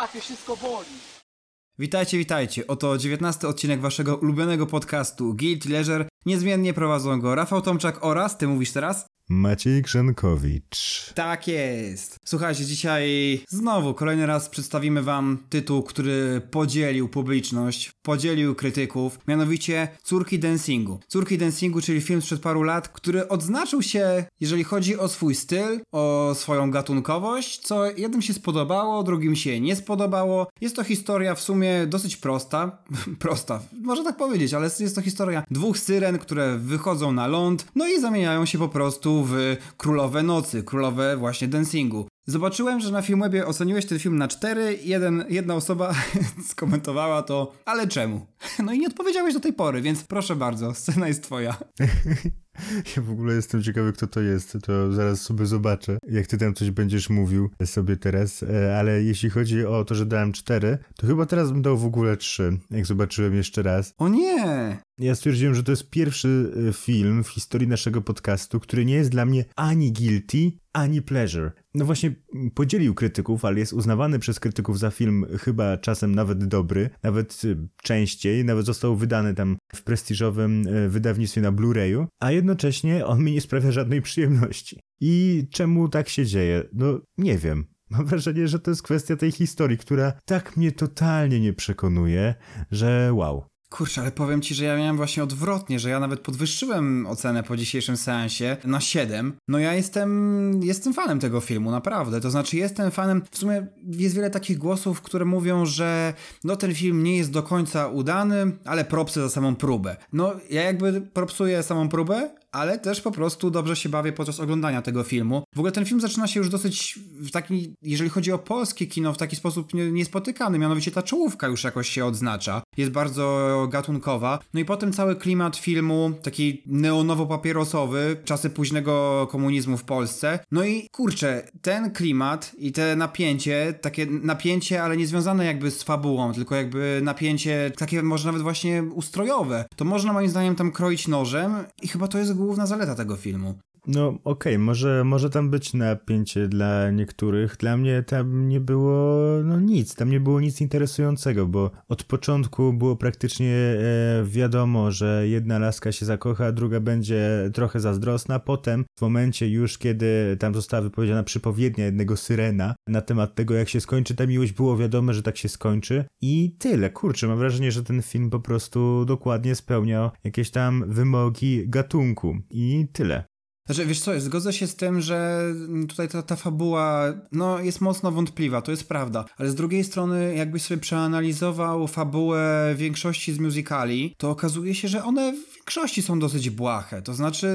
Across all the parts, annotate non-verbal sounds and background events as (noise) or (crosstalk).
łapie, wszystko boli. Witajcie, witajcie. Oto 19 odcinek waszego ulubionego podcastu Guilty Leisure. Niezmiennie prowadzą go Rafał Tomczak oraz, ty mówisz teraz? Maciej Grzenkowicz. Tak jest. Słuchajcie, dzisiaj znowu kolejny raz przedstawimy wam tytuł, który podzielił publiczność, podzielił krytyków, mianowicie Córki Dancingu. Córki Dancingu, czyli film sprzed paru lat, który odznaczył się, jeżeli chodzi o swój styl, o swoją gatunkowość, co jednym się spodobało, drugim się nie spodobało. Jest to historia w sumie dosyć prosta, (laughs) prosta, można tak powiedzieć, ale jest to historia dwóch syren, które wychodzą na ląd, no i zamieniają się po prostu w Królowe Nocy, Królowe właśnie dancingu. Zobaczyłem, że na Filmwebie oceniłeś ten film na 4, jeden, jedna osoba (laughs) skomentowała to, ale czemu? No i nie odpowiedziałeś do tej pory, więc proszę bardzo, scena jest twoja. (laughs) (laughs) Ja w ogóle jestem ciekawy, kto to jest, to zaraz sobie zobaczę, jak ty tam coś będziesz mówił sobie teraz, e, ale jeśli chodzi o to, że dałem 4, to chyba teraz bym dał w ogóle 3, jak zobaczyłem jeszcze raz. O nie! Ja stwierdziłem, że to jest pierwszy e, film w historii naszego podcastu, który nie jest dla mnie ani guilty, ani pleasure. No właśnie podzielił krytyków, ale jest uznawany przez krytyków za film chyba czasem nawet dobry, nawet e, częściej, nawet został wydany tam w prestiżowym wydawnictwie na Blu-rayu, a jednocześnie on mi nie sprawia żadnej przyjemności. I czemu tak się dzieje? No nie wiem. Mam wrażenie, że to jest kwestia tej historii, która tak mnie totalnie nie przekonuje, że wow. Kurczę, ale powiem ci, że ja miałem właśnie odwrotnie, że ja nawet podwyższyłem ocenę po dzisiejszym seansie na 7. No ja jestem, jestem fanem tego filmu, naprawdę. To znaczy jestem fanem, w sumie jest wiele takich głosów, które mówią, że no ten film nie jest do końca udany, ale propsy za samą próbę. No ja jakby propsuję samą próbę, ale też po prostu dobrze się bawię podczas oglądania tego filmu. W ogóle ten film zaczyna się już dosyć w taki, jeżeli chodzi o polskie kino, w taki sposób niespotykany, mianowicie ta czołówka już jakoś się odznacza. Jest bardzo gatunkowa. No i potem cały klimat filmu, taki neonowo-papierosowy, czasy późnego komunizmu w Polsce. No i kurczę, ten klimat i te napięcie, takie napięcie, ale nie związane jakby z fabułą, tylko jakby napięcie takie może nawet właśnie ustrojowe, to można moim zdaniem tam kroić nożem i chyba to jest główna zaleta tego filmu. No okej, okay, może, może tam być napięcie dla niektórych. Dla mnie tam nie było no nic, tam nie było nic interesującego, bo od początku było praktycznie e, wiadomo, że jedna laska się zakocha, druga będzie trochę zazdrosna. Potem w momencie już, kiedy tam została wypowiedziana przypowiednia jednego syrena na temat tego, jak się skończy ta miłość, było wiadomo, że tak się skończy i tyle. Kurczę, mam wrażenie, że ten film po prostu dokładnie spełniał jakieś tam wymogi gatunku i tyle. Znaczy, wiesz co, zgodzę się z tym, że tutaj ta, ta fabuła, no, jest mocno wątpliwa, to jest prawda, ale z drugiej strony, jakbyś sobie przeanalizował fabułę większości z musicali, to okazuje się, że one w większości są dosyć błahe, to znaczy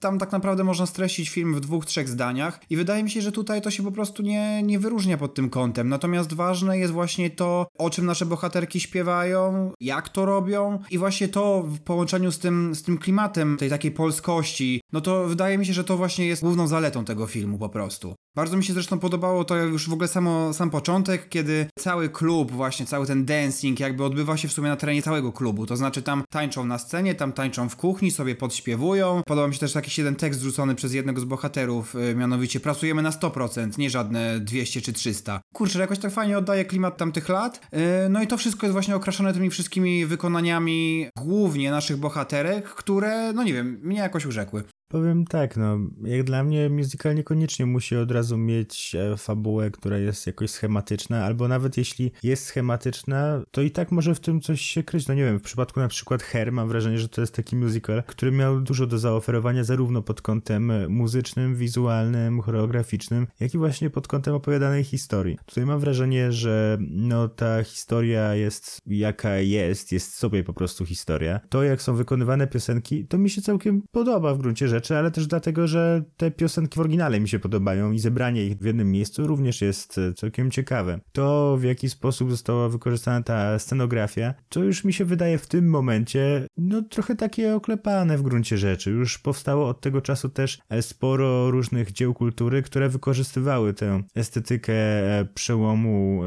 tam tak naprawdę można streścić film w dwóch, trzech zdaniach i wydaje mi się, że tutaj to się po prostu nie, nie wyróżnia pod tym kątem, natomiast ważne jest właśnie to, o czym nasze bohaterki śpiewają, jak to robią i właśnie to w połączeniu z tym, z tym klimatem tej takiej polskości, no to wydaje mi się, że to właśnie jest główną zaletą tego filmu po prostu. Bardzo mi się zresztą podobało to już w ogóle samo, sam początek, kiedy cały klub, właśnie cały ten dancing jakby odbywa się w sumie na terenie całego klubu. To znaczy tam tańczą na scenie, tam tańczą w kuchni, sobie podśpiewują. Podoba mi się też jakiś jeden tekst rzucony przez jednego z bohaterów, yy, mianowicie pracujemy na 100%, nie żadne 200 czy 300. Kurczę, jakoś tak fajnie oddaje klimat tamtych lat. Yy, no i to wszystko jest właśnie okraszone tymi wszystkimi wykonaniami głównie naszych bohaterek, które, no nie wiem, mnie jakoś urzekły. Powiem tak, no, jak dla mnie musical niekoniecznie musi od razu mieć e, fabułę, która jest jakoś schematyczna, albo nawet jeśli jest schematyczna, to i tak może w tym coś się kryć. No nie wiem, w przypadku na przykład Her mam wrażenie, że to jest taki musical, który miał dużo do zaoferowania zarówno pod kątem muzycznym, wizualnym, choreograficznym, jak i właśnie pod kątem opowiadanej historii. Tutaj mam wrażenie, że no ta historia jest jaka jest, jest sobie po prostu historia. To jak są wykonywane piosenki, to mi się całkiem podoba w gruncie rzeczy rzeczy, ale też dlatego, że te piosenki w oryginale mi się podobają i zebranie ich w jednym miejscu również jest e, całkiem ciekawe. To, w jaki sposób została wykorzystana ta scenografia, to już mi się wydaje w tym momencie, no trochę takie oklepane w gruncie rzeczy. Już powstało od tego czasu też e, sporo różnych dzieł kultury, które wykorzystywały tę estetykę e, przełomu,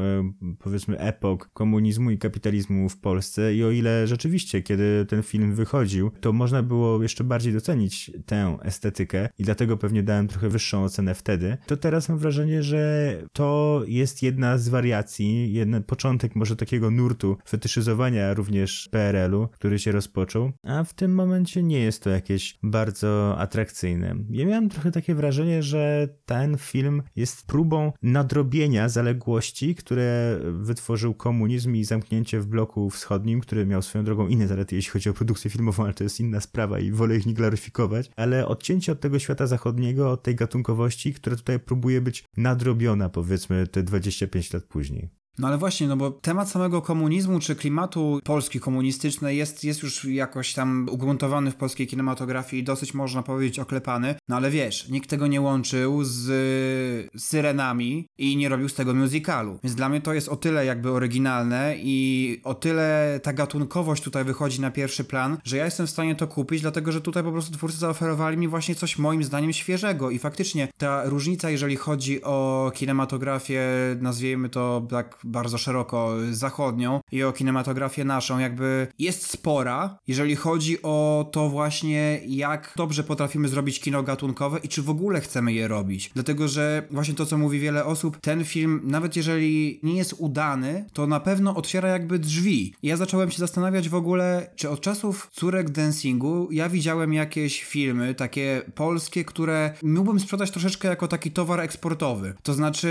powiedzmy, epok komunizmu i kapitalizmu w Polsce i o ile rzeczywiście, kiedy ten film wychodził, to można było jeszcze bardziej docenić tę estetykę i dlatego pewnie dałem trochę wyższą ocenę wtedy, to teraz mam wrażenie, że to jest jedna z wariacji, jeden początek może takiego nurtu fetyszyzowania również PRL-u, który się rozpoczął, a w tym momencie nie jest to jakieś bardzo atrakcyjne. Ja miałem trochę takie wrażenie, że ten film jest próbą nadrobienia zaległości, które wytworzył komunizm i zamknięcie w bloku wschodnim, który miał swoją drogą inne zalety, jeśli chodzi o produkcję filmową, ale to jest inna sprawa i wolę ich nie gloryfikować, ale odcięcie od tego świata zachodniego, od tej gatunkowości, która tutaj próbuje być nadrobiona, powiedzmy, te 25 lat później. No ale właśnie, no bo temat samego komunizmu czy klimatu Polski komunistycznej jest, jest już jakoś tam ugruntowany w polskiej kinematografii i dosyć można powiedzieć oklepany, no ale wiesz, nikt tego nie łączył z syrenami i nie robił z tego musicalu. Więc dla mnie to jest o tyle jakby oryginalne i o tyle ta gatunkowość tutaj wychodzi na pierwszy plan, że ja jestem w stanie to kupić, dlatego że tutaj po prostu twórcy zaoferowali mi właśnie coś moim zdaniem świeżego i faktycznie ta różnica, jeżeli chodzi o kinematografię, nazwijmy to tak bardzo szeroko zachodnią i o kinematografię naszą, jakby jest spora, jeżeli chodzi o to właśnie, jak dobrze potrafimy zrobić kino gatunkowe i czy w ogóle chcemy je robić. Dlatego, że właśnie to, co mówi wiele osób, ten film, nawet jeżeli nie jest udany, to na pewno otwiera jakby drzwi. Ja zacząłem się zastanawiać w ogóle, czy od czasów córek dancingu ja widziałem jakieś filmy, takie polskie, które mógłbym sprzedać troszeczkę jako taki towar eksportowy. To znaczy,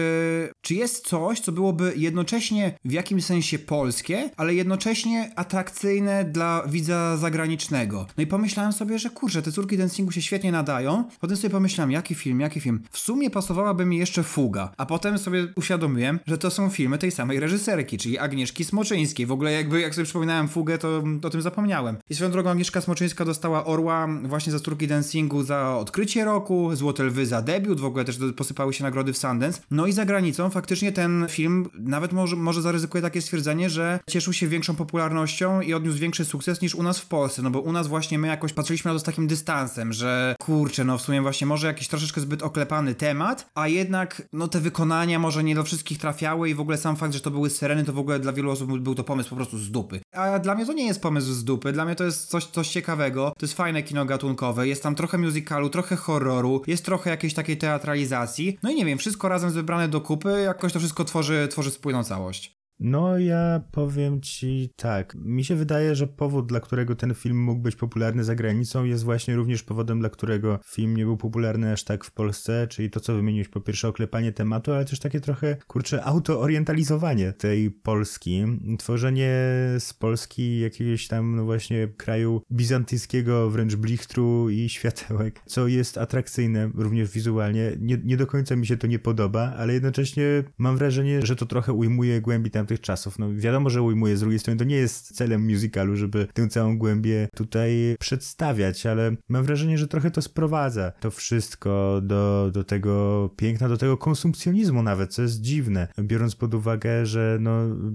czy jest coś, co byłoby jednocześnie w jakimś sensie polskie, ale jednocześnie atrakcyjne dla widza zagranicznego. No i pomyślałem sobie, że kurczę, te córki dancingu się świetnie nadają. Potem sobie pomyślałem, jaki film, jaki film. W sumie pasowałaby mi jeszcze Fuga. A potem sobie uświadomiłem, że to są filmy tej samej reżyserki, czyli Agnieszki Smoczyńskiej. W ogóle jakby, jak sobie przypominałem Fugę, to o tym zapomniałem. I swoją drogą Agnieszka Smoczyńska dostała Orła właśnie za córki dancingu za odkrycie roku, Złote Lwy za debiut, w ogóle też posypały się nagrody w Sundance. No i za granicą faktycznie ten film nawet może, może zaryzykuję takie stwierdzenie, że cieszył się większą popularnością i odniósł większy sukces niż u nas w Polsce, no bo u nas właśnie my jakoś patrzyliśmy na to z takim dystansem, że kurczę, no w sumie właśnie może jakiś troszeczkę zbyt oklepany temat, a jednak no te wykonania może nie do wszystkich trafiały i w ogóle sam fakt, że to były syreny, to w ogóle dla wielu osób był to pomysł po prostu z dupy. A dla mnie to nie jest pomysł z dupy, dla mnie to jest coś, coś ciekawego, to jest fajne kino gatunkowe, jest tam trochę musicalu, trochę horroru, jest trochę jakiejś takiej teatralizacji, no i nie wiem, wszystko razem zebrane do kupy, jakoś to wszystko tworzy, tworzy spójną całość. No, ja powiem ci tak. Mi się wydaje, że powód, dla którego ten film mógł być popularny za granicą, jest właśnie również powodem, dla którego film nie był popularny aż tak w Polsce, czyli to, co wymieniłeś, po pierwsze oklepanie tematu, ale też takie trochę, kurczę, autoorientalizowanie tej Polski. Tworzenie z Polski jakiegoś tam, no właśnie, kraju bizantyjskiego, wręcz blichtru i światełek, co jest atrakcyjne również wizualnie. Nie, nie do końca mi się to nie podoba, ale jednocześnie mam wrażenie, że to trochę ujmuje głębi tam tamtych czasów. No wiadomo, że ujmuje z drugiej strony, to nie jest celem musicalu, żeby tę całą głębię tutaj przedstawiać, ale mam wrażenie, że trochę to sprowadza to wszystko do, do tego piękna, do tego konsumpcjonizmu nawet, co jest dziwne, biorąc pod uwagę, że no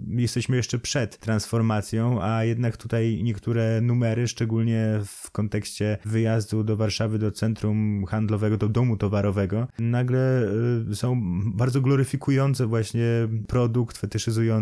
jesteśmy jeszcze przed transformacją, a jednak tutaj niektóre numery, szczególnie w kontekście wyjazdu do Warszawy, do centrum handlowego, do domu towarowego, nagle y, są bardzo gloryfikujące właśnie produkt, fetyszyzujący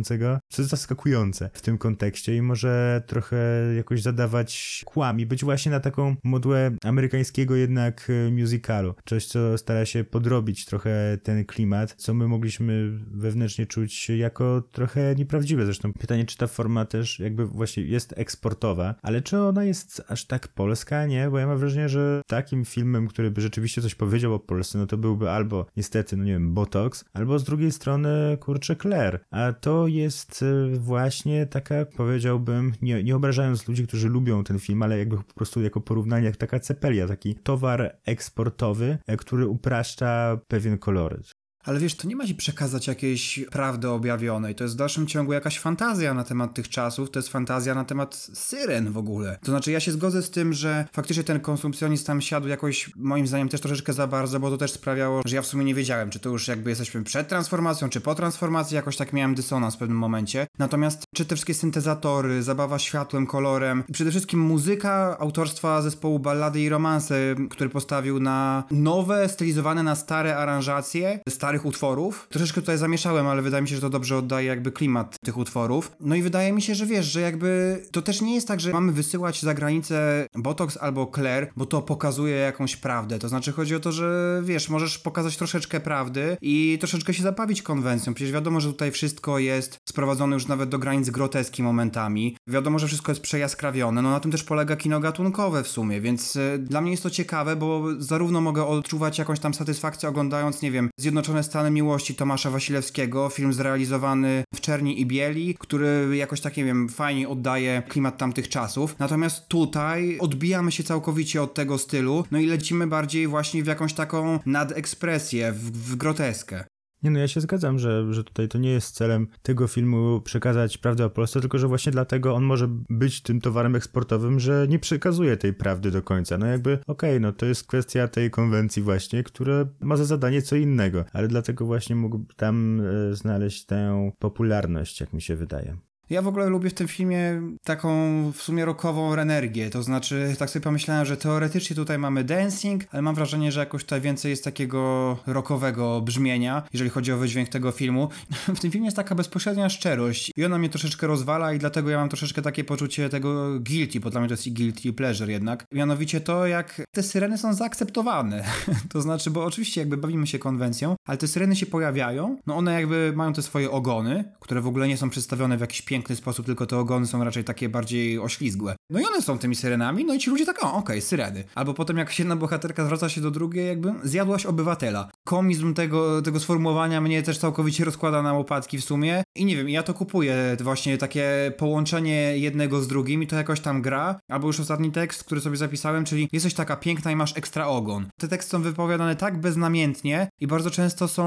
co jest zaskakujące w tym kontekście i może trochę jakoś zadawać kłami, być właśnie na taką modłę amerykańskiego jednak e, musicalu. Coś, co stara się podrobić trochę ten klimat, co my mogliśmy wewnętrznie czuć jako trochę nieprawdziwe. Zresztą pytanie, czy ta forma też jakby właśnie jest eksportowa, ale czy ona jest aż tak polska? Nie, bo ja mam wrażenie, że takim filmem, który by rzeczywiście coś powiedział o Polsce, no to byłby albo niestety, no nie wiem, Botox, albo z drugiej strony, kurczę, Claire. A to jest e, właśnie taka, powiedziałbym, nie, nie obrażając ludzi, którzy lubią ten film, ale jakby po prostu jako porównanie, jak taka cepelia, taki towar eksportowy, e, który upraszcza pewien koloryt. Ale wiesz, to nie ma ci przekazać jakiejś prawdy objawionej. To jest w dalszym ciągu jakaś fantazja na temat tych czasów, to jest fantazja na temat syren w ogóle. To znaczy, ja się zgodzę z tym, że faktycznie ten konsumpcjonizm tam siadł jakoś, moim zdaniem, też troszeczkę za bardzo, bo to też sprawiało, że ja w sumie nie wiedziałem, czy to już jakby jesteśmy przed transformacją, czy po transformacji, jakoś tak miałem dysonans w pewnym momencie. Natomiast, czy te wszystkie syntezatory, zabawa światłem, kolorem, i przede wszystkim muzyka autorstwa zespołu Ballady i Romanse, który postawił na nowe, stylizowane na stare aranżacje, stary starych utworów. Troszeczkę tutaj zamieszałem, ale wydaje mi się, że to dobrze oddaje jakby klimat tych utworów. No i wydaje mi się, że wiesz, że jakby to też nie jest tak, że mamy wysyłać za granicę Botox albo Claire, bo to pokazuje jakąś prawdę. To znaczy chodzi o to, że wiesz, możesz pokazać troszeczkę prawdy i troszeczkę się zabawić konwencją. Przecież wiadomo, że tutaj wszystko jest sprowadzone już nawet do granic groteski momentami. Wiadomo, że wszystko jest przejaskrawione. No na tym też polega kino gatunkowe w sumie, więc y, dla mnie jest to ciekawe, bo zarówno mogę odczuwać jakąś tam satysfakcję oglądając, nie wiem, Zjednoczone Stany Miłości Tomasza Wasilewskiego, film zrealizowany w czerni i bieli, który jakoś tak, nie wiem, fajnie oddaje klimat tamtych czasów. Natomiast tutaj odbijamy się całkowicie od tego stylu, no i lecimy bardziej właśnie w jakąś taką nadekspresję, w, w groteskę. Nie no, ja się zgadzam, że, że tutaj to nie jest celem tego filmu przekazać prawdę o Polsce, tylko że właśnie dlatego on może być tym towarem eksportowym, że nie przekazuje tej prawdy do końca. No jakby, okej, okay, no to jest kwestia tej konwencji właśnie, która ma za zadanie co innego, ale dlatego właśnie mógł tam e, znaleźć tę popularność, jak mi się wydaje. Ja w ogóle lubię w tym filmie taką w sumie rockową energię, to znaczy tak sobie pomyślałem, że teoretycznie tutaj mamy dancing, ale mam wrażenie, że jakoś tutaj więcej jest takiego rockowego brzmienia, jeżeli chodzi o wydźwięk tego filmu. (laughs) W tym filmie jest taka bezpośrednia szczerość i ona mnie troszeczkę rozwala i dlatego ja mam troszeczkę takie poczucie tego guilty, bo dla mnie to jest i guilty pleasure jednak. Mianowicie to, jak te syreny są zaakceptowane. (laughs) to znaczy, bo oczywiście jakby bawimy się konwencją, ale te syreny się pojawiają, no one jakby mają te swoje ogony, które w ogóle nie są przedstawione w jakiś piękny piękny sposób, tylko te ogony są raczej takie bardziej oślizgłe. No i one są tymi syrenami, no i ci ludzie tak, o, okej, okay, syreny. Albo potem jak jedna bohaterka zwraca się do drugiej, jakby zjadłaś obywatela. Komizm tego, tego sformułowania mnie też całkowicie rozkłada na łopatki w sumie. I nie wiem, ja to kupuję, właśnie takie połączenie jednego z drugim i to jakoś tam gra. Albo już ostatni tekst, który sobie zapisałem, czyli jesteś taka piękna i masz ekstra ogon. Te teksty są wypowiadane tak beznamiętnie i bardzo często są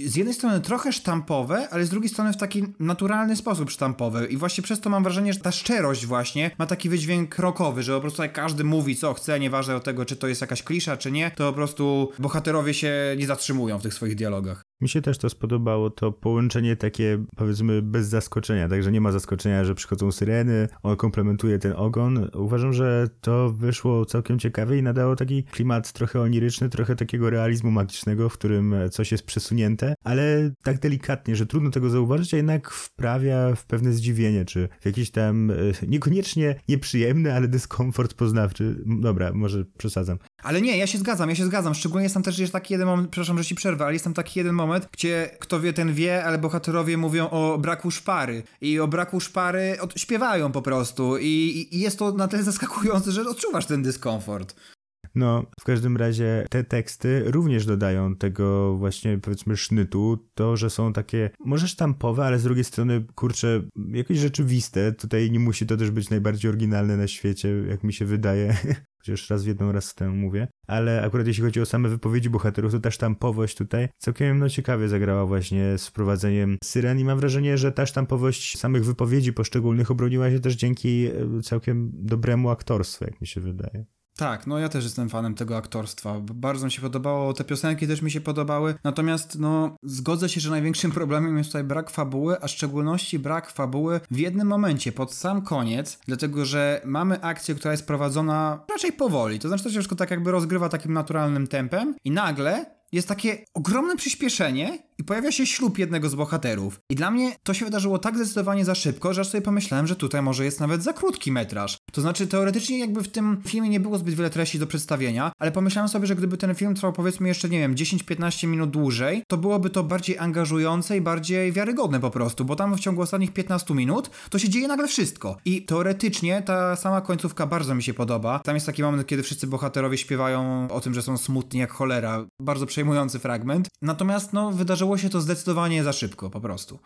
z jednej strony trochę sztampowe, ale z drugiej strony w taki naturalny sposób sztampowe i właśnie przez to mam wrażenie, że ta szczerość właśnie ma taki wydźwięk rokowy, że po prostu jak każdy mówi co chce, nieważne od tego, czy to jest jakaś klisza, czy nie, to po prostu bohaterowie się nie zatrzymują w tych swoich dialogach. Mi się też to spodobało, to połączenie takie powiedzmy bez zaskoczenia, także nie ma zaskoczenia, że przychodzą syreny, on komplementuje ten ogon. Uważam, że to wyszło całkiem ciekawie i nadało taki klimat trochę oniryczny, trochę takiego realizmu magicznego, w którym coś jest przesunięte, ale tak delikatnie, że trudno tego zauważyć, a jednak wprawia w pewne zdziwienie, czy w jakiś tam e, niekoniecznie nieprzyjemny, ale dyskomfort poznawczy. Dobra, może przesadzam. Ale nie, ja się zgadzam, ja się zgadzam. Szczególnie jest tam też jest taki jeden moment, przepraszam, że ci przerwę, ale jest tam taki jeden moment, gdzie kto wie, ten wie, ale bohaterowie mówią o braku szpary. I o braku szpary śpiewają po prostu. I, I jest to na tyle zaskakujące, że odczuwasz ten dyskomfort. No, w każdym razie te teksty również dodają tego właśnie powiedzmy sznytu, to, że są takie może sztampowe, ale z drugiej strony kurczę, jakieś rzeczywiste. Tutaj nie musi to też być najbardziej oryginalne na świecie, jak mi się wydaje. (laughs) Chociaż raz w jedną, raz temu mówię. Ale akurat jeśli chodzi o same wypowiedzi bohaterów, to ta sztampowość tutaj całkiem no, ciekawie zagrała właśnie z wprowadzeniem syren i mam wrażenie, że ta sztampowość samych wypowiedzi poszczególnych obroniła się też dzięki e, całkiem dobremu aktorstwu, jak mi się wydaje. Tak, no ja też jestem fanem tego aktorstwa. Bardzo mi się podobało, te piosenki też mi się podobały. Natomiast, no, zgodzę się, że największym (laughs) problemem jest tutaj brak fabuły, a w szczególności brak fabuły w jednym momencie, pod sam koniec, dlatego że mamy akcję, która jest prowadzona raczej powoli. To znaczy, to się wszystko tak jakby rozgrywa takim naturalnym tempem i nagle jest takie ogromne przyspieszenie i pojawia się ślub jednego z bohaterów. I dla mnie to się wydarzyło tak zdecydowanie za szybko, że aż sobie pomyślałem, że tutaj może jest nawet za krótki metraż. To znaczy, teoretycznie jakby w tym filmie nie było zbyt wiele treści do przedstawienia, ale pomyślałem sobie, że gdyby ten film trwał powiedzmy jeszcze, nie wiem, 10-15 minut dłużej, to byłoby to bardziej angażujące i bardziej wiarygodne po prostu, bo tam w ciągu ostatnich 15 minut to się dzieje nagle wszystko. I teoretycznie ta sama końcówka bardzo mi się podoba. Tam jest taki moment, kiedy wszyscy bohaterowie śpiewają o tym, że są smutni jak cholera. Bardzo przejmujący fragment. Natomiast, no, wydarzyło się to zdecydowanie za szybko, po prostu.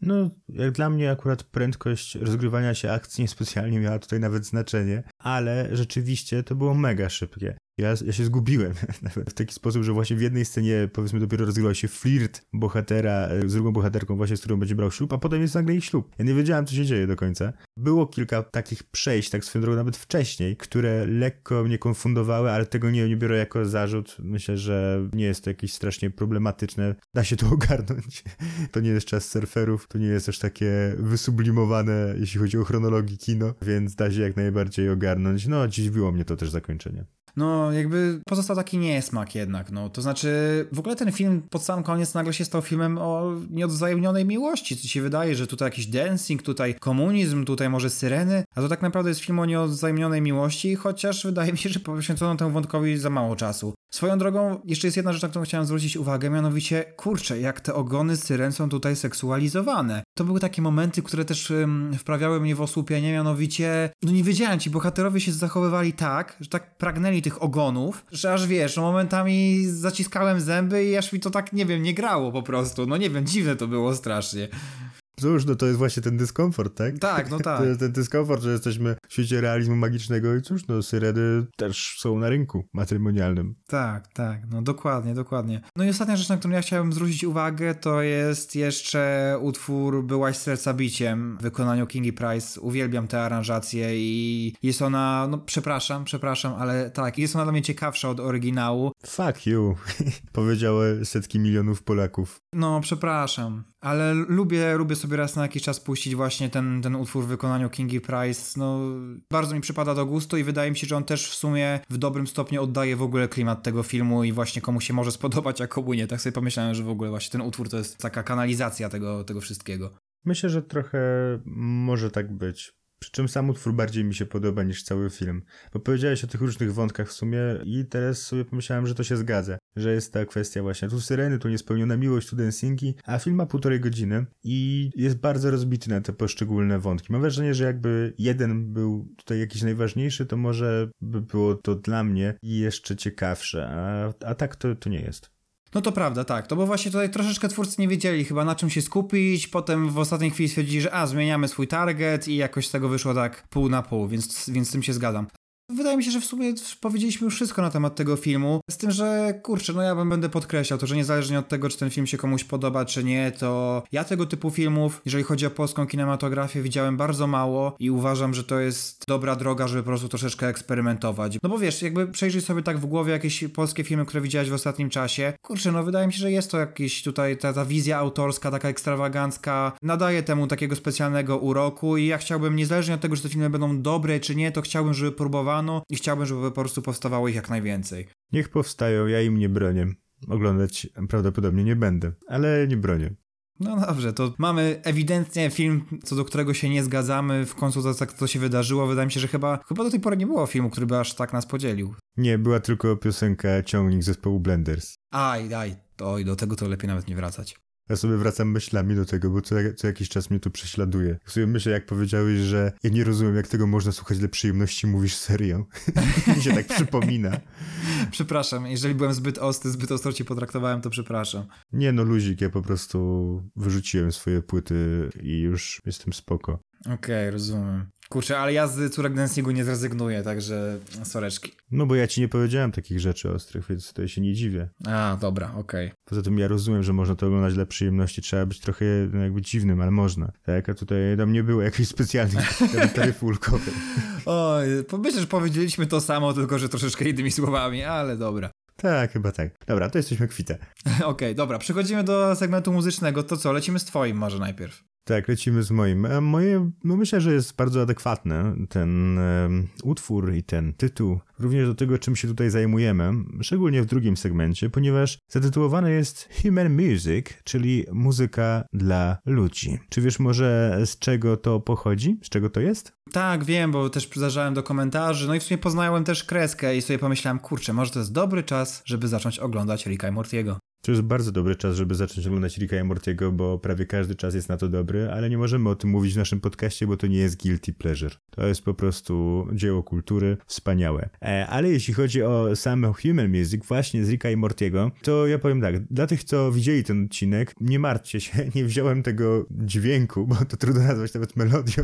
No, jak dla mnie akurat prędkość rozgrywania się akcji niespecjalnie miała tutaj nawet znaczenie, ale rzeczywiście to było mega szybkie. Ja, ja się zgubiłem (laughs) w taki sposób, że właśnie w jednej scenie powiedzmy dopiero rozgrywał się flirt bohatera e, z drugą bohaterką właśnie, z którą będzie brał ślub, a potem jest nagle ich ślub. Ja nie wiedziałem, co się dzieje do końca. Było kilka takich przejść, tak swoją drogą nawet wcześniej, które lekko mnie konfundowały, ale tego nie, nie biorę jako zarzut. Myślę, że nie jest to jakieś strasznie problematyczne. Da się to (laughs) ogarnąć. To nie jest czas surferów, to nie jest też takie wysublimowane, jeśli chodzi o chronologię kino, więc da się jak najbardziej ogarnąć. No, dziwiło mnie to też zakończenie. No, jakby pozostał taki niesmak jednak, no. To znaczy, w ogóle ten film pod sam koniec nagle się stał filmem o nieodzajemnionej miłości. Co się wydaje, że tutaj jakiś dancing, tutaj komunizm, tutaj może syreny, a to tak naprawdę jest film o nieodzajemnionej miłości, chociaż wydaje mi się, że poświęcono temu wątkowi za mało czasu. Swoją drogą, jeszcze jest jedna rzecz, na którą chciałem zwrócić uwagę, mianowicie, kurczę, jak te ogony syren są tutaj seksualizowane. To były takie momenty, które też um, wprawiały mnie w osłupienie, mianowicie, no nie wiedziałem, ci bohaterowie się zachowywali tak, że tak pragnęli tych ogonów, że aż wiesz, no momentami zaciskałem zęby i aż mi to tak, nie wiem, nie grało po prostu. No nie wiem, dziwne to było strasznie. Cóż, no to jest właśnie ten dyskomfort, tak? Tak, no (laughs) tak. To jest ten dyskomfort, że jesteśmy w świecie realizmu magicznego i cóż, no syreny też są na rynku matrymonialnym. Tak, tak, no dokładnie, dokładnie. No i ostatnia rzecz, na którą ja chciałem zwrócić uwagę, to jest jeszcze utwór Byłaś serca biciem w wykonaniu Kingi Price. Uwielbiam tę aranżację i jest ona, no przepraszam, przepraszam, ale tak, jest ona dla mnie ciekawsza od oryginału. Fuck you, (laughs) powiedziały setki milionów Polaków. No, przepraszam, ale lubię, lubię sobie raz na jakiś czas puścić właśnie ten, ten utwór w wykonaniu Kingi Price. No, bardzo mi przypada do gustu i wydaje mi się, że on też w sumie w dobrym stopniu oddaje w ogóle klimat tego filmu i właśnie komu się może (laughs) spodobać, a komu nie. Tak sobie pomyślałem, że w ogóle właśnie ten utwór to jest taka kanalizacja tego, tego wszystkiego. Myślę, że trochę może tak być. Przy czym sam utwór bardziej mi się podoba niż cały film. Bo powiedziałeś o tych różnych wątkach w sumie i teraz sobie pomyślałem, że to się zgadza. Że jest ta kwestia właśnie tu syreny, tu niespełniona miłość, tu dancingi, a film ma półtorej godziny i jest bardzo rozbity na te poszczególne wątki. Mam wrażenie, że jakby jeden był tutaj jakiś najważniejszy, to może by było to dla mnie jeszcze ciekawsze, a, a tak to, to nie jest. No to prawda, tak. To bo właśnie tutaj troszeczkę twórcy nie wiedzieli chyba na czym się skupić, potem w ostatniej chwili stwierdzili, że a, zmieniamy swój target i jakoś z tego wyszło tak pół na pół, więc, więc z tym się zgadzam. Wydaje mi się, że w sumie powiedzieliśmy już wszystko na temat tego filmu. Z tym, że kurczę, no ja będę podkreślał to, że niezależnie od tego, czy ten film się komuś podoba, czy nie, to ja tego typu filmów, jeżeli chodzi o polską kinematografię, widziałem bardzo mało i uważam, że to jest dobra droga, żeby po prostu troszeczkę eksperymentować. No bo wiesz, jakby przejrzyj sobie tak w głowie jakieś polskie filmy, które widziałeś w ostatnim czasie. Kurczę, no wydaje mi się, że jest to jakiś tutaj ta, ta wizja autorska, taka ekstrawagancka, nadaje temu takiego specjalnego uroku i ja chciałbym, niezależnie od tego, czy te filmy będą dobre, czy nie, to chciałbym, żeby próbowano i chciałbym, żeby po prostu powstawało ich jak najwięcej. Niech powstają, ja im nie bronię. Oglądać prawdopodobnie nie będę, ale nie bronię. No dobrze, to mamy ewidentnie film, co do którego się nie zgadzamy. W końcu to, to się wydarzyło. Wydaje mi się, że chyba, chyba do tej pory nie było filmu, który by aż tak nas podzielił. Nie, była tylko piosenka Ciągnik zespołu Blenders. Aj, aj, oj, do tego to lepiej nawet nie wracać. Ja sobie wracam myślami do tego, bo co, co jakiś czas mnie to prześladuje. Ja sobie myślę, jak powiedziałeś, że ja nie rozumiem, jak tego można słuchać dla przyjemności, mówisz serio. (laughs) Mi się tak przypomina. (laughs) Przepraszam, jeżeli byłem zbyt ostry, zbyt ostro cię potraktowałem, to przepraszam. Nie no, luzik, ja po prostu wyrzuciłem swoje płyty i już jestem spoko. Okej, okay, rozumiem. Kurczę, ale ja z córek dancingu nie zrezygnuję, także soreczki. No bo ja ci nie powiedziałem takich rzeczy ostrych, więc tutaj się nie dziwię. A, dobra, okej. Okay. Poza tym ja rozumiem, że można to oglądać dla przyjemności, trzeba być trochę no, jakby dziwnym, ale można. Tak, a tutaj tam nie było jakiejś specjalnej (laughs) taryfy ulgowej. Oj, myślę, że powiedzieliśmy to samo, tylko że troszeczkę innymi słowami, ale dobra. Tak, chyba tak. Dobra, to jesteśmy kwite. (laughs) Okej, okay, dobra, przechodzimy do segmentu muzycznego. To co, lecimy z twoim może najpierw. Tak, lecimy z moim. E, moje, no myślę, że jest bardzo adekwatny ten utwór i ten tytuł, również do tego, czym się tutaj zajmujemy, szczególnie w drugim segmencie, ponieważ zatytułowany jest Human Music, czyli muzyka dla ludzi. Czy wiesz może z czego to pochodzi? Z czego to jest? Tak, wiem, bo też zajrzałem do komentarzy, no i w sumie poznałem też kreskę i sobie pomyślałem, kurczę, może to jest dobry czas, żeby zacząć oglądać Ricka i Mortiego. To jest bardzo dobry czas, żeby zacząć oglądać Ricka i Mortiego, bo prawie każdy czas jest na to dobry, ale nie możemy o tym mówić w naszym podcaście, bo to nie jest guilty pleasure. To jest po prostu dzieło kultury, wspaniałe. E, ale jeśli chodzi o sam Human Music, właśnie z Ricka i Mortiego, to ja powiem tak, dla tych, co widzieli ten odcinek, nie martwcie się, (laughs) nie wziąłem tego dźwięku, bo to trudno nazwać nawet melodią,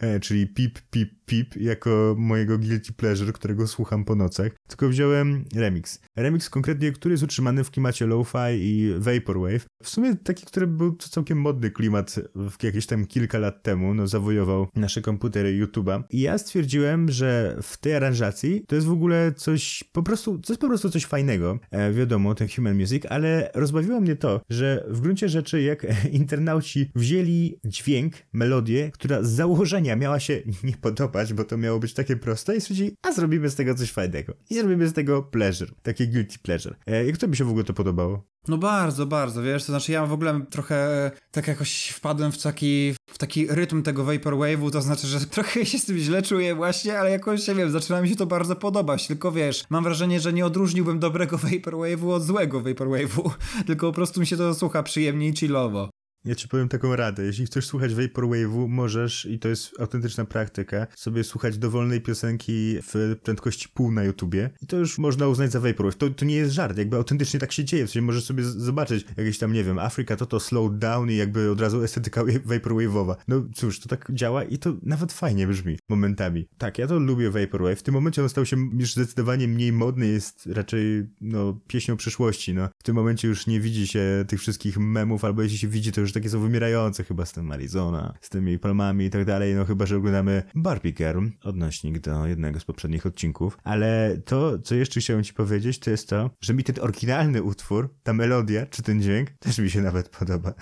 e, czyli pip, pip, pip, jako mojego guilty pleasure, którego słucham po nocach, tylko wziąłem remix. Remix konkretnie, który jest utrzymany w klimacie low lo-fi i vaporwave. W sumie taki, który był całkiem modny klimat jakieś tam kilka lat temu, no zawojował nasze komputery YouTube'a. I ja stwierdziłem, że w tej aranżacji to jest w ogóle coś po prostu, to jest po prostu coś fajnego. E, wiadomo, ten human music, ale rozbawiło mnie to, że w gruncie rzeczy jak (laughs) internauci wzięli dźwięk, melodię, która z założenia miała się (laughs) nie podobać, bo to miało być takie proste i stwierdzili, a zrobimy z tego coś fajnego. I zrobimy z tego pleasure, takie guilty pleasure. E, jak to by się w ogóle to podobało? No bardzo, bardzo, wiesz, to znaczy ja w ogóle trochę tak jakoś wpadłem w taki, w taki rytm tego Vaporwave'u, to znaczy, że (laughs) trochę się z tym źle czuję właśnie, ale jakoś, nie wiem, zaczyna mi się to bardzo podobać, tylko wiesz, mam wrażenie, że nie odróżniłbym dobrego (laughs) Vaporwave'u od złego Vaporwave'u, (laughs) tylko po prostu mi się to słucha przyjemnie i chillowo. Ja ci powiem taką radę. Jeśli chcesz słuchać Vaporwave'u, możesz, i to jest autentyczna praktyka, sobie słuchać dowolnej piosenki w prędkości pół na YouTubie i to już można uznać za Vaporwave. To, to nie jest żart, jakby autentycznie tak się dzieje. W sensie możesz sobie zobaczyć jakieś tam, nie wiem, Afryka to to slow down i jakby od razu estetyka (laughs) Vaporwave'owa. No cóż, to tak działa i to nawet fajnie brzmi momentami. Tak, ja to lubię Vaporwave. W tym momencie on stał się już zdecydowanie mniej modny, jest raczej, no, pieśnią przyszłości, no. W tym momencie już nie widzi się tych wszystkich memów, albo jeśli się widzi, to już już takie są wymierające chyba z tym Arizona, z tymi palmami i tak dalej, no chyba, że oglądamy Barbie Girl, odnośnik do jednego z poprzednich odcinków, ale to, co jeszcze chciałem ci powiedzieć, to jest to, że mi ten oryginalny utwór, ta melodia, czy ten dźwięk, też mi się nawet podoba.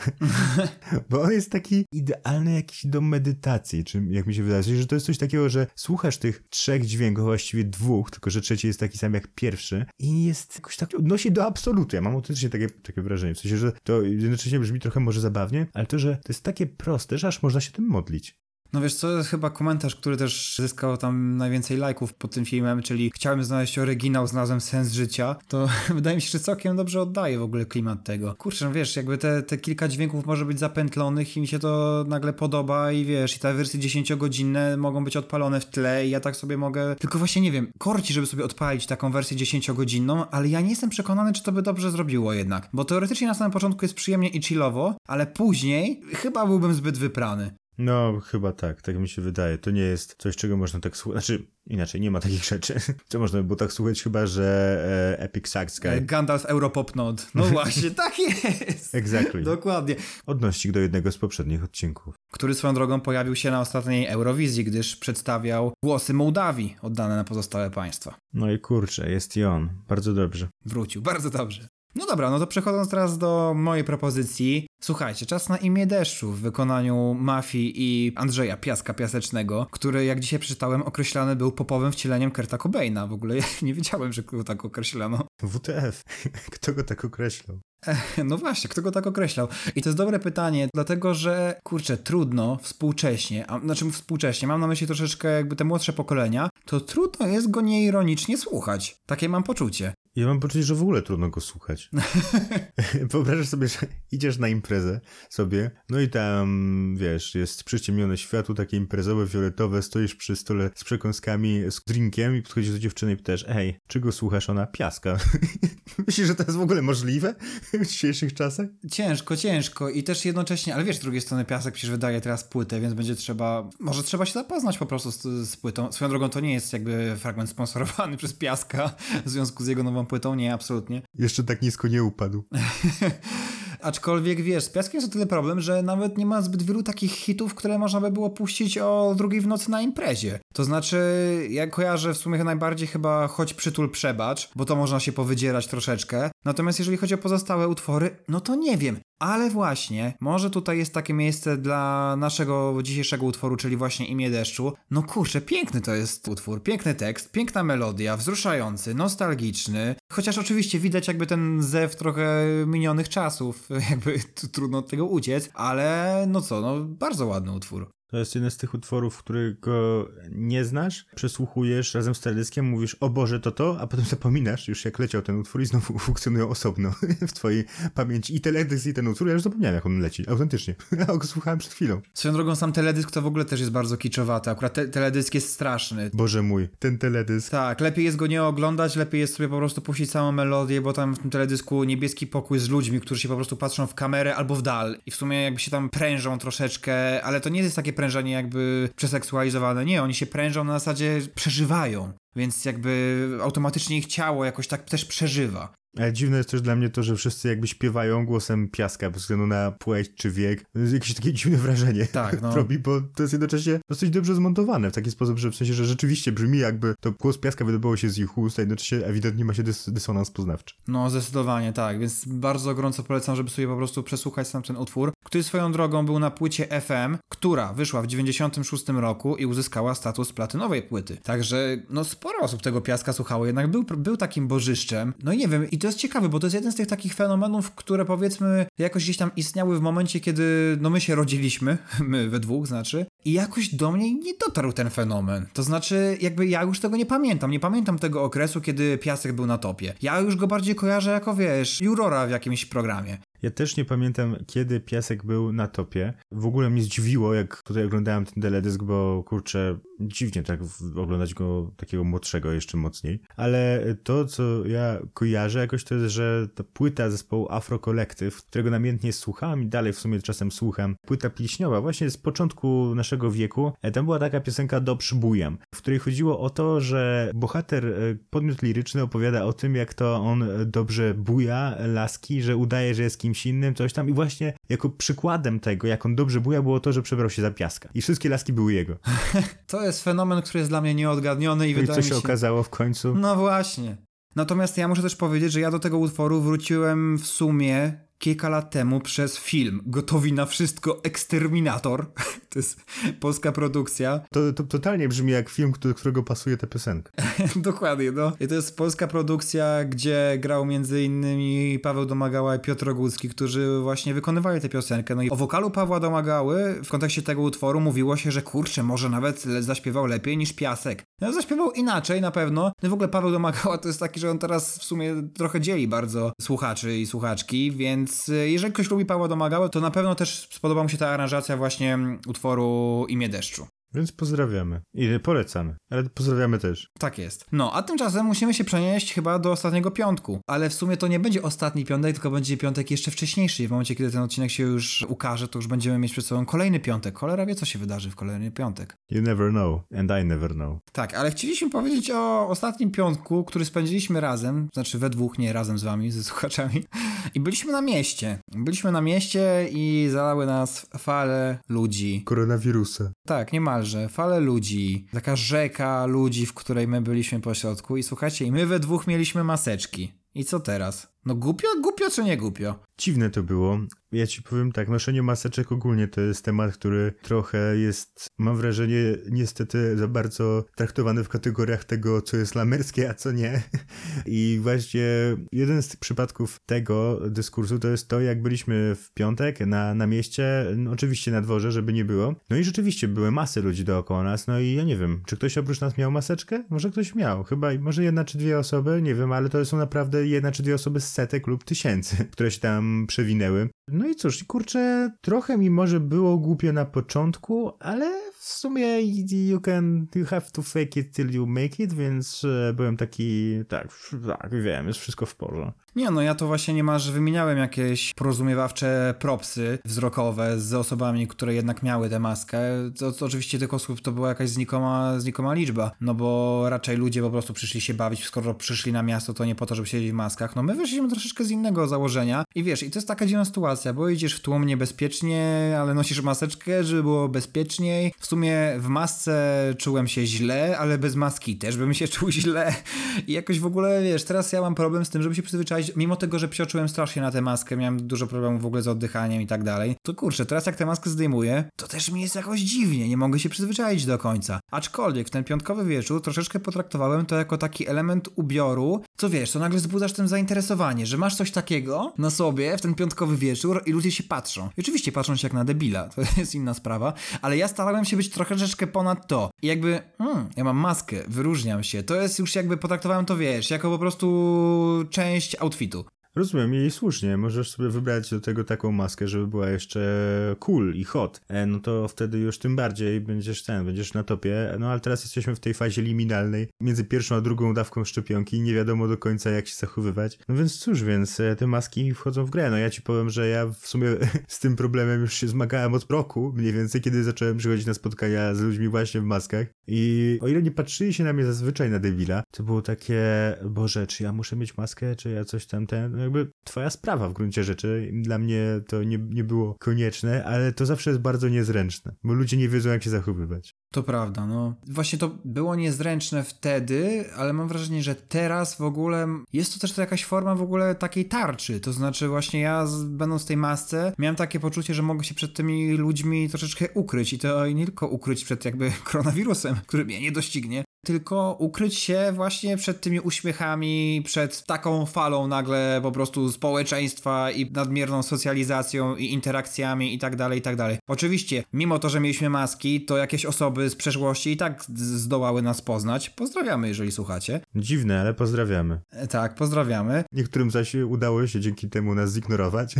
(laughs) Bo on jest taki idealny jakiś do medytacji, czy jak mi się wydaje, że to jest coś takiego, że słuchasz tych trzech dźwięków, właściwie dwóch, tylko że trzeci jest taki sam jak pierwszy i jest jakoś tak odnosi do absolutu. Ja mam autentycznie takie, takie wrażenie, w sensie, że to jednocześnie brzmi trochę może zabawnie, zabawnie, ale to, że to jest takie proste, że aż można się tym modlić. No wiesz, co jest chyba komentarz, który też zyskał tam najwięcej lajków pod tym filmem, czyli chciałem znaleźć oryginał, znalazłem sens życia, to (laughs) wydaje mi się, że całkiem dobrze oddaje w ogóle klimat tego. Kurczę, no wiesz, jakby te, te kilka dźwięków może być zapętlonych i mi się to nagle podoba i wiesz, i te wersje 10-godzinne mogą być odpalone w tle i ja tak sobie mogę, tylko właśnie nie wiem, korci, żeby sobie odpalić taką wersję 10-godzinną, ale ja nie jestem przekonany, czy to by dobrze zrobiło jednak, bo teoretycznie na samym początku jest przyjemnie i chillowo, ale później chyba byłbym zbyt wyprany. No, chyba tak, tak mi się wydaje. To nie jest coś, czego można tak słuchać. Znaczy, inaczej, nie ma takich rzeczy. (laughs) Co można by było tak słuchać, chyba że e, Epic Sax Guy. Gandalf Europop Node. No (laughs) właśnie, tak jest. Exactly. Dokładnie. Odnośnik do jednego z poprzednich odcinków. Który swoją drogą pojawił się na ostatniej Eurowizji, gdyż przedstawiał głosy Mołdawii oddane na pozostałe państwa. No i kurczę, jest i on. Bardzo dobrze. Wrócił, bardzo dobrze. No dobra, no to przechodząc teraz do mojej propozycji. Słuchajcie, czas na imię deszczu w wykonaniu Mafii i Andrzeja Piaska Piasecznego, który jak dzisiaj przeczytałem określany był popowym wcieleniem Kerta Cobaina. W ogóle (laughs) ja nie wiedziałem, że go tak określano. WTF? (laughs) Kto go tak określał? No właśnie, kto go tak określał? I to jest dobre pytanie, dlatego że, kurczę, trudno współcześnie, a, znaczy współcześnie, mam na myśli troszeczkę jakby te młodsze pokolenia, to trudno jest go nieironicznie słuchać. Takie mam poczucie. Ja mam poczucie, że w ogóle trudno go słuchać. (laughs) Wyobrażasz sobie, że idziesz na imprezę sobie, no i tam, wiesz, jest przyciemnione światło, takie imprezowe, fioletowe, stoisz przy stole z przekąskami, z drinkiem i podchodzisz do dziewczyny i pytasz, hej, czego słuchasz? Ona, piaska. (laughs) Myślisz, że to jest w ogóle możliwe w dzisiejszych czasach? Ciężko, ciężko i też jednocześnie, ale wiesz, z drugiej strony piasek przecież wydaje teraz płytę, więc będzie trzeba, może trzeba się zapoznać po prostu z, z płytą. Swoją drogą to nie jest jakby fragment sponsorowany (laughs) przez piaska w związku z jego nową płytą, nie, absolutnie. (laughs) Jeszcze tak nisko nie upadł. Aczkolwiek wiesz, z Piaskiem jest o tyle problem, że nawet nie ma zbyt wielu takich hitów, które można by było puścić o drugiej w nocy na imprezie. To znaczy, ja kojarzę w sumie najbardziej chyba choć przytul przebacz, bo to można się powydzierać troszeczkę. Natomiast jeżeli chodzi o pozostałe utwory, no to nie wiem. Ale właśnie, może tutaj jest takie miejsce dla naszego dzisiejszego utworu, czyli właśnie Imię Deszczu. No kurczę, piękny to jest utwór, piękny tekst, piękna melodia, wzruszający, nostalgiczny. Chociaż oczywiście widać jakby ten zew trochę minionych czasów, (laughs) jakby trudno od tego uciec, ale no co, no bardzo ładny utwór. To jest jeden z tych utworów, którego nie znasz, przesłuchujesz razem z teledyskiem, mówisz, o Boże, to to, a potem zapominasz już jak leciał ten utwór i znowu (laughs) funkcjonują osobno (laughs) w twojej pamięci. I teledysk i ten utwór, ja już zapomniałem jak on leci, autentycznie. (laughs) Ja go słuchałem przed chwilą. Swoją drogą sam teledysk to w ogóle też jest bardzo kiczowaty, akurat te teledysk jest straszny. Boże mój, ten teledysk. Tak, lepiej jest go nie oglądać, lepiej jest sobie po prostu puścić całą melodię, bo tam w tym teledysku niebieski pokój z ludźmi, którzy się po prostu patrzą w kamerę albo w dal i w sumie jakby się tam prężą troszeczkę, ale to nie jest takie prężenie jakby przeseksualizowane. Nie, oni się prężą na zasadzie przeżywają, więc jakby automatycznie ich ciało jakoś tak też przeżywa. Ale dziwne jest też dla mnie to, że wszyscy jakby śpiewają głosem piaska bez względu na płeć czy wiek. Jakieś takie dziwne wrażenie Tak, (laughs) no. robi, bo to jest jednocześnie dosyć dobrze zmontowane w taki sposób, że w sensie, że rzeczywiście brzmi jakby to głos piaska wydobyło się z ich ust, a jednocześnie ewidentnie ma się dys dysonans poznawczy. No, zdecydowanie tak, więc bardzo gorąco polecam, żeby sobie po prostu przesłuchać sam ten utwór, który swoją drogą był na płycie FM, która wyszła w 96 roku i uzyskała status platynowej płyty. Także, no, sporo osób tego piaska słuchało, jednak był, był takim bożyszczem. No i nie wiem, i to jest ciekawe, bo to jest jeden z tych takich fenomenów, które powiedzmy jakoś gdzieś tam istniały w momencie, kiedy, no, my się rodziliśmy, (laughs) my we dwóch znaczy, i jakoś do mnie nie dotarł ten fenomen. To znaczy, jakby ja już tego nie pamiętam. Nie pamiętam tego okresu, kiedy piasek był na topie. Ja już go bardziej kojarzę jako, wiesz, jurora w jakimś programie. Ja też nie pamiętam, kiedy Piasek był na topie. W ogóle mnie zdziwiło, jak tutaj oglądałem ten teledysk, bo kurczę, dziwnie tak oglądać go takiego młodszego jeszcze mocniej. Ale to, co ja kojarzę jakoś, to jest, że ta płyta zespołu Afro Collective, którego namiętnie słuchałem i dalej w sumie czasem słucham, płyta pilśniowa, właśnie z początku naszego wieku, e, tam była taka piosenka Dobrze bujam, w której chodziło o to, że bohater, e, podmiot liryczny opowiada o tym, jak to on dobrze buja laski, że udaje, że jest kim kimś innym, coś tam. I właśnie jako przykładem tego, jak on dobrze buja, było to, że przebrał się za piaska. I wszystkie laski były jego. (laughs) to jest fenomen, który jest dla mnie nieodgadniony i no wydaje I co się, się okazało w końcu? No właśnie. Natomiast ja muszę też powiedzieć, że ja do tego utworu wróciłem w sumie kilka lat temu przez film Gotowi na wszystko Eksterminator. (laughs) to jest polska produkcja. To, to totalnie brzmi jak film, do którego pasuje ta piosenka. (laughs) Dokładnie, no. I to jest polska produkcja, gdzie grał między innymi Paweł Domagała i Piotr Ogólski, którzy właśnie wykonywali tę piosenkę. No i o wokalu Pawła Domagały w kontekście tego utworu mówiło się, że kurczę, może nawet zaśpiewał lepiej niż Piasek. No zaśpiewał inaczej na pewno. No w ogóle Paweł Domagała to jest taki, że on teraz w sumie trochę dzieli bardzo słuchaczy i słuchaczki, więc więc y, jeżeli ktoś lubi Pawła Domagałę, to na pewno też spodoba mu się ta aranżacja właśnie utworu Imię Deszczu. Więc pozdrawiamy. I polecamy. Ale pozdrawiamy też. Tak jest. No, a tymczasem musimy się przenieść chyba do ostatniego piątku. Ale w sumie to nie będzie ostatni piątek, tylko będzie piątek jeszcze wcześniejszy. W momencie, kiedy ten odcinek się już ukaże, to już będziemy mieć przed sobą kolejny piątek. Cholera wie, co się wydarzy w kolejny piątek. You never know. And I never know. Tak, ale chcieliśmy powiedzieć o ostatnim piątku, który spędziliśmy razem. Znaczy we dwóch, nie razem z wami, ze słuchaczami. (laughs) I byliśmy na mieście. Byliśmy na mieście i zalały nas fale ludzi. Koronawirusa. Tak, niemalże niemalże, fale ludzi, taka rzeka ludzi, w której my byliśmy po środku i słuchajcie, i my we dwóch mieliśmy maseczki. I co teraz? No głupio, głupio czy nie głupio? Dziwne to było. Ja ci powiem tak, noszenie maseczek ogólnie to jest temat, który trochę jest, mam wrażenie, niestety za bardzo traktowany w kategoriach tego, co jest lamerskie, a co nie. (laughs) I właśnie jeden z przypadków tego dyskursu to jest to, jak byliśmy w piątek na, na mieście, no oczywiście na dworze, żeby nie było. No i rzeczywiście były masy ludzi dookoła nas, no i ja nie wiem, czy ktoś oprócz nas miał maseczkę? Może ktoś miał, chyba, może jedna czy dwie osoby, nie wiem, ale to są naprawdę jedna czy dwie osoby z setek lub tysięcy, (laughs) które się tam przewinęły. No i cóż, kurczę, trochę mi może było głupio na początku, ale w sumie you can, you have to fake it till you make it, więc e, byłem taki, tak, tak, wiem, jest wszystko w porządku. Nie, no ja to właśnie niemalże wymieniałem jakieś porozumiewawcze propsy wzrokowe z osobami, które jednak miały tę maskę. To, to oczywiście tych osób to była jakaś znikoma, znikoma liczba, no bo raczej ludzie po prostu przyszli się bawić, skoro przyszli na miasto, to nie po to, żeby siedzieć w maskach. No my wyszliśmy troszeczkę z innego założenia i wiesz, i to jest taka dziwna sytuacja, bo idziesz w tłum niebezpiecznie, ale nosisz maseczkę, żeby było bezpieczniej. W sumie w masce czułem się źle, ale bez maski też bym się (laughs) czuł źle. I jakoś w ogóle, wiesz, teraz ja mam problem z tym, żeby się przyzwyczaić, mimo tego, że psioczyłem strasznie na tę maskę, miałem dużo problemów w ogóle z oddychaniem i tak dalej, to kurczę, teraz jak tę maskę zdejmuję, to też mi jest jakoś dziwnie, nie mogę się przyzwyczaić do końca. Aczkolwiek ten piątkowy wieczór troszeczkę potraktowałem to jako taki element ubioru, co wiesz, to nagle wzbudzasz tym zainteresowanie, że masz coś takiego na sobie w ten piątkowy wieczór i ludzie się patrzą. I oczywiście patrzą się jak na debila, (laughs) to jest inna sprawa, ale ja starałem się być trochę troszeczkę ponad to. I jakby, hmm, ja mam maskę, wyróżniam się. To jest już jakby, potraktowałem to, wiesz, jako po prostu część outfitu. Rozumiem i słusznie, możesz sobie wybrać do tego taką maskę, żeby była jeszcze cool i hot, e, no to wtedy już tym bardziej będziesz ten, będziesz na topie, no ale teraz jesteśmy w tej fazie liminalnej, między pierwszą a drugą dawką szczepionki. Nie wiadomo do końca jak się zachowywać, no więc cóż, więc e, te maski wchodzą w grę, no ja ci powiem, że ja w sumie (laughs) z tym problemem już się zmagałem od roku, mniej więcej, kiedy zacząłem przychodzić na spotkania z ludźmi właśnie w maskach. I o ile nie patrzyli się na mnie zazwyczaj na debila, to było takie, Boże, czy ja muszę mieć maskę, czy ja coś tam ten, no jakby twoja sprawa w gruncie rzeczy. Dla mnie to nie, nie było konieczne, ale to zawsze jest bardzo niezręczne, bo ludzie nie wiedzą, jak się zachowywać. To prawda, no. Właśnie to było niezręczne wtedy, ale mam wrażenie, że teraz w ogóle jest to też to jakaś forma w ogóle takiej tarczy. To znaczy właśnie ja będąc w tej masce miałem takie poczucie, że mogę się przed tymi ludźmi troszeczkę ukryć i to nie tylko ukryć przed jakby (laughs) koronawirusem, który mnie nie doścignie, tylko ukryć się właśnie przed tymi uśmiechami, przed taką falą nagle po prostu społeczeństwa i nadmierną socjalizacją i interakcjami i tak dalej, i tak dalej. Oczywiście, mimo to, że mieliśmy maski, to jakieś osoby z przeszłości i tak zdołały nas poznać. Pozdrawiamy, jeżeli słuchacie. Dziwne, ale pozdrawiamy. E, tak, pozdrawiamy. Niektórym zaś udało się dzięki temu nas zignorować.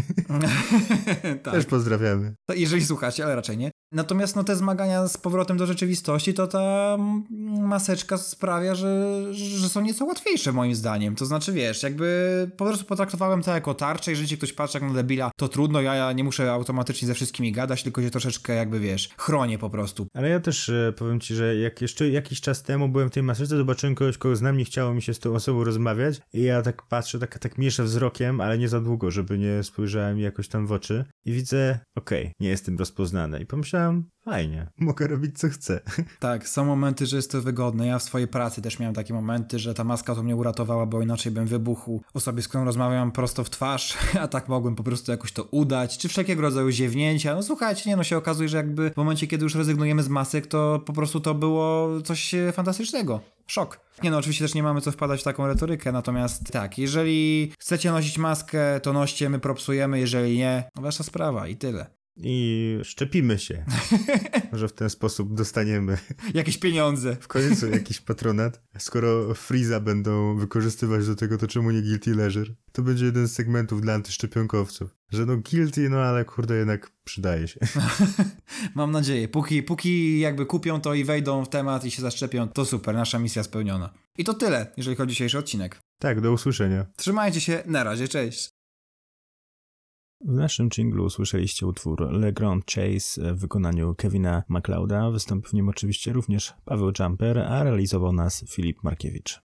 (laughs) tak. Też pozdrawiamy. To jeżeli słuchacie, ale raczej nie. Natomiast no, te zmagania z powrotem do rzeczywistości, to ta maseczka sprawia, że, że są nieco łatwiejsze moim zdaniem. To znaczy, wiesz, jakby po prostu potraktowałem to jako tarczę, jeżeli ktoś patrzy jak na debila, to trudno, ja, ja nie muszę automatycznie ze wszystkimi gadać, tylko się troszeczkę jakby, wiesz, chronię po prostu. Ale ja też e, powiem ci, że jak jeszcze jakiś czas temu byłem w tej maseczce, zobaczyłem kogoś, kogo znam, nie chciało mi się z tą osobą rozmawiać i ja tak patrzę, tak, tak mieszę wzrokiem, ale nie za długo, żeby nie spojrzałem jakoś tam w oczy i widzę, okej, okay, nie jestem rozpoznany. I pomyślałem, fajnie, mogę robić co chcę. (laughs) Tak, są momenty, że jest to wygodne. Ja w swojej pracy też miałem takie momenty, że ta maska to mnie uratowała, bo inaczej bym wybuchł osobie, z którą rozmawiam prosto w twarz, (laughs) a tak mogłem po prostu jakoś to udać, czy wszelkiego rodzaju ziewnięcia. No słuchajcie, nie no się okazuje, że jakby w momencie, kiedy już rezygnujemy z masek, to po prostu to było coś fantastycznego. Szok. Nie no, oczywiście też nie mamy co wpadać w taką retorykę, natomiast tak, jeżeli chcecie nosić maskę, to noście, my propsujemy, jeżeli nie, wasza sprawa i tyle i szczepimy się. (laughs) Może w ten sposób dostaniemy jakieś pieniądze. W końcu jakiś patronat. Skoro Freeza będą wykorzystywać do tego, to czemu nie Guilty Leisure? To będzie jeden z segmentów dla antyszczepionkowców. Że no guilty, no ale kurde jednak przydaje się. (laughs) Mam nadzieję. Póki, póki jakby kupią to i wejdą w temat i się zaszczepią, to super, nasza misja spełniona. I to tyle, jeżeli chodzi o dzisiejszy odcinek. Tak, do usłyszenia. Trzymajcie się, na razie, cześć. W naszym jinglu usłyszeliście utwór Le Grand Chase w wykonaniu Kevina MacLeoda. Wystąpił w nim oczywiście również Paweł Jumper, a realizował nas Filip Markiewicz.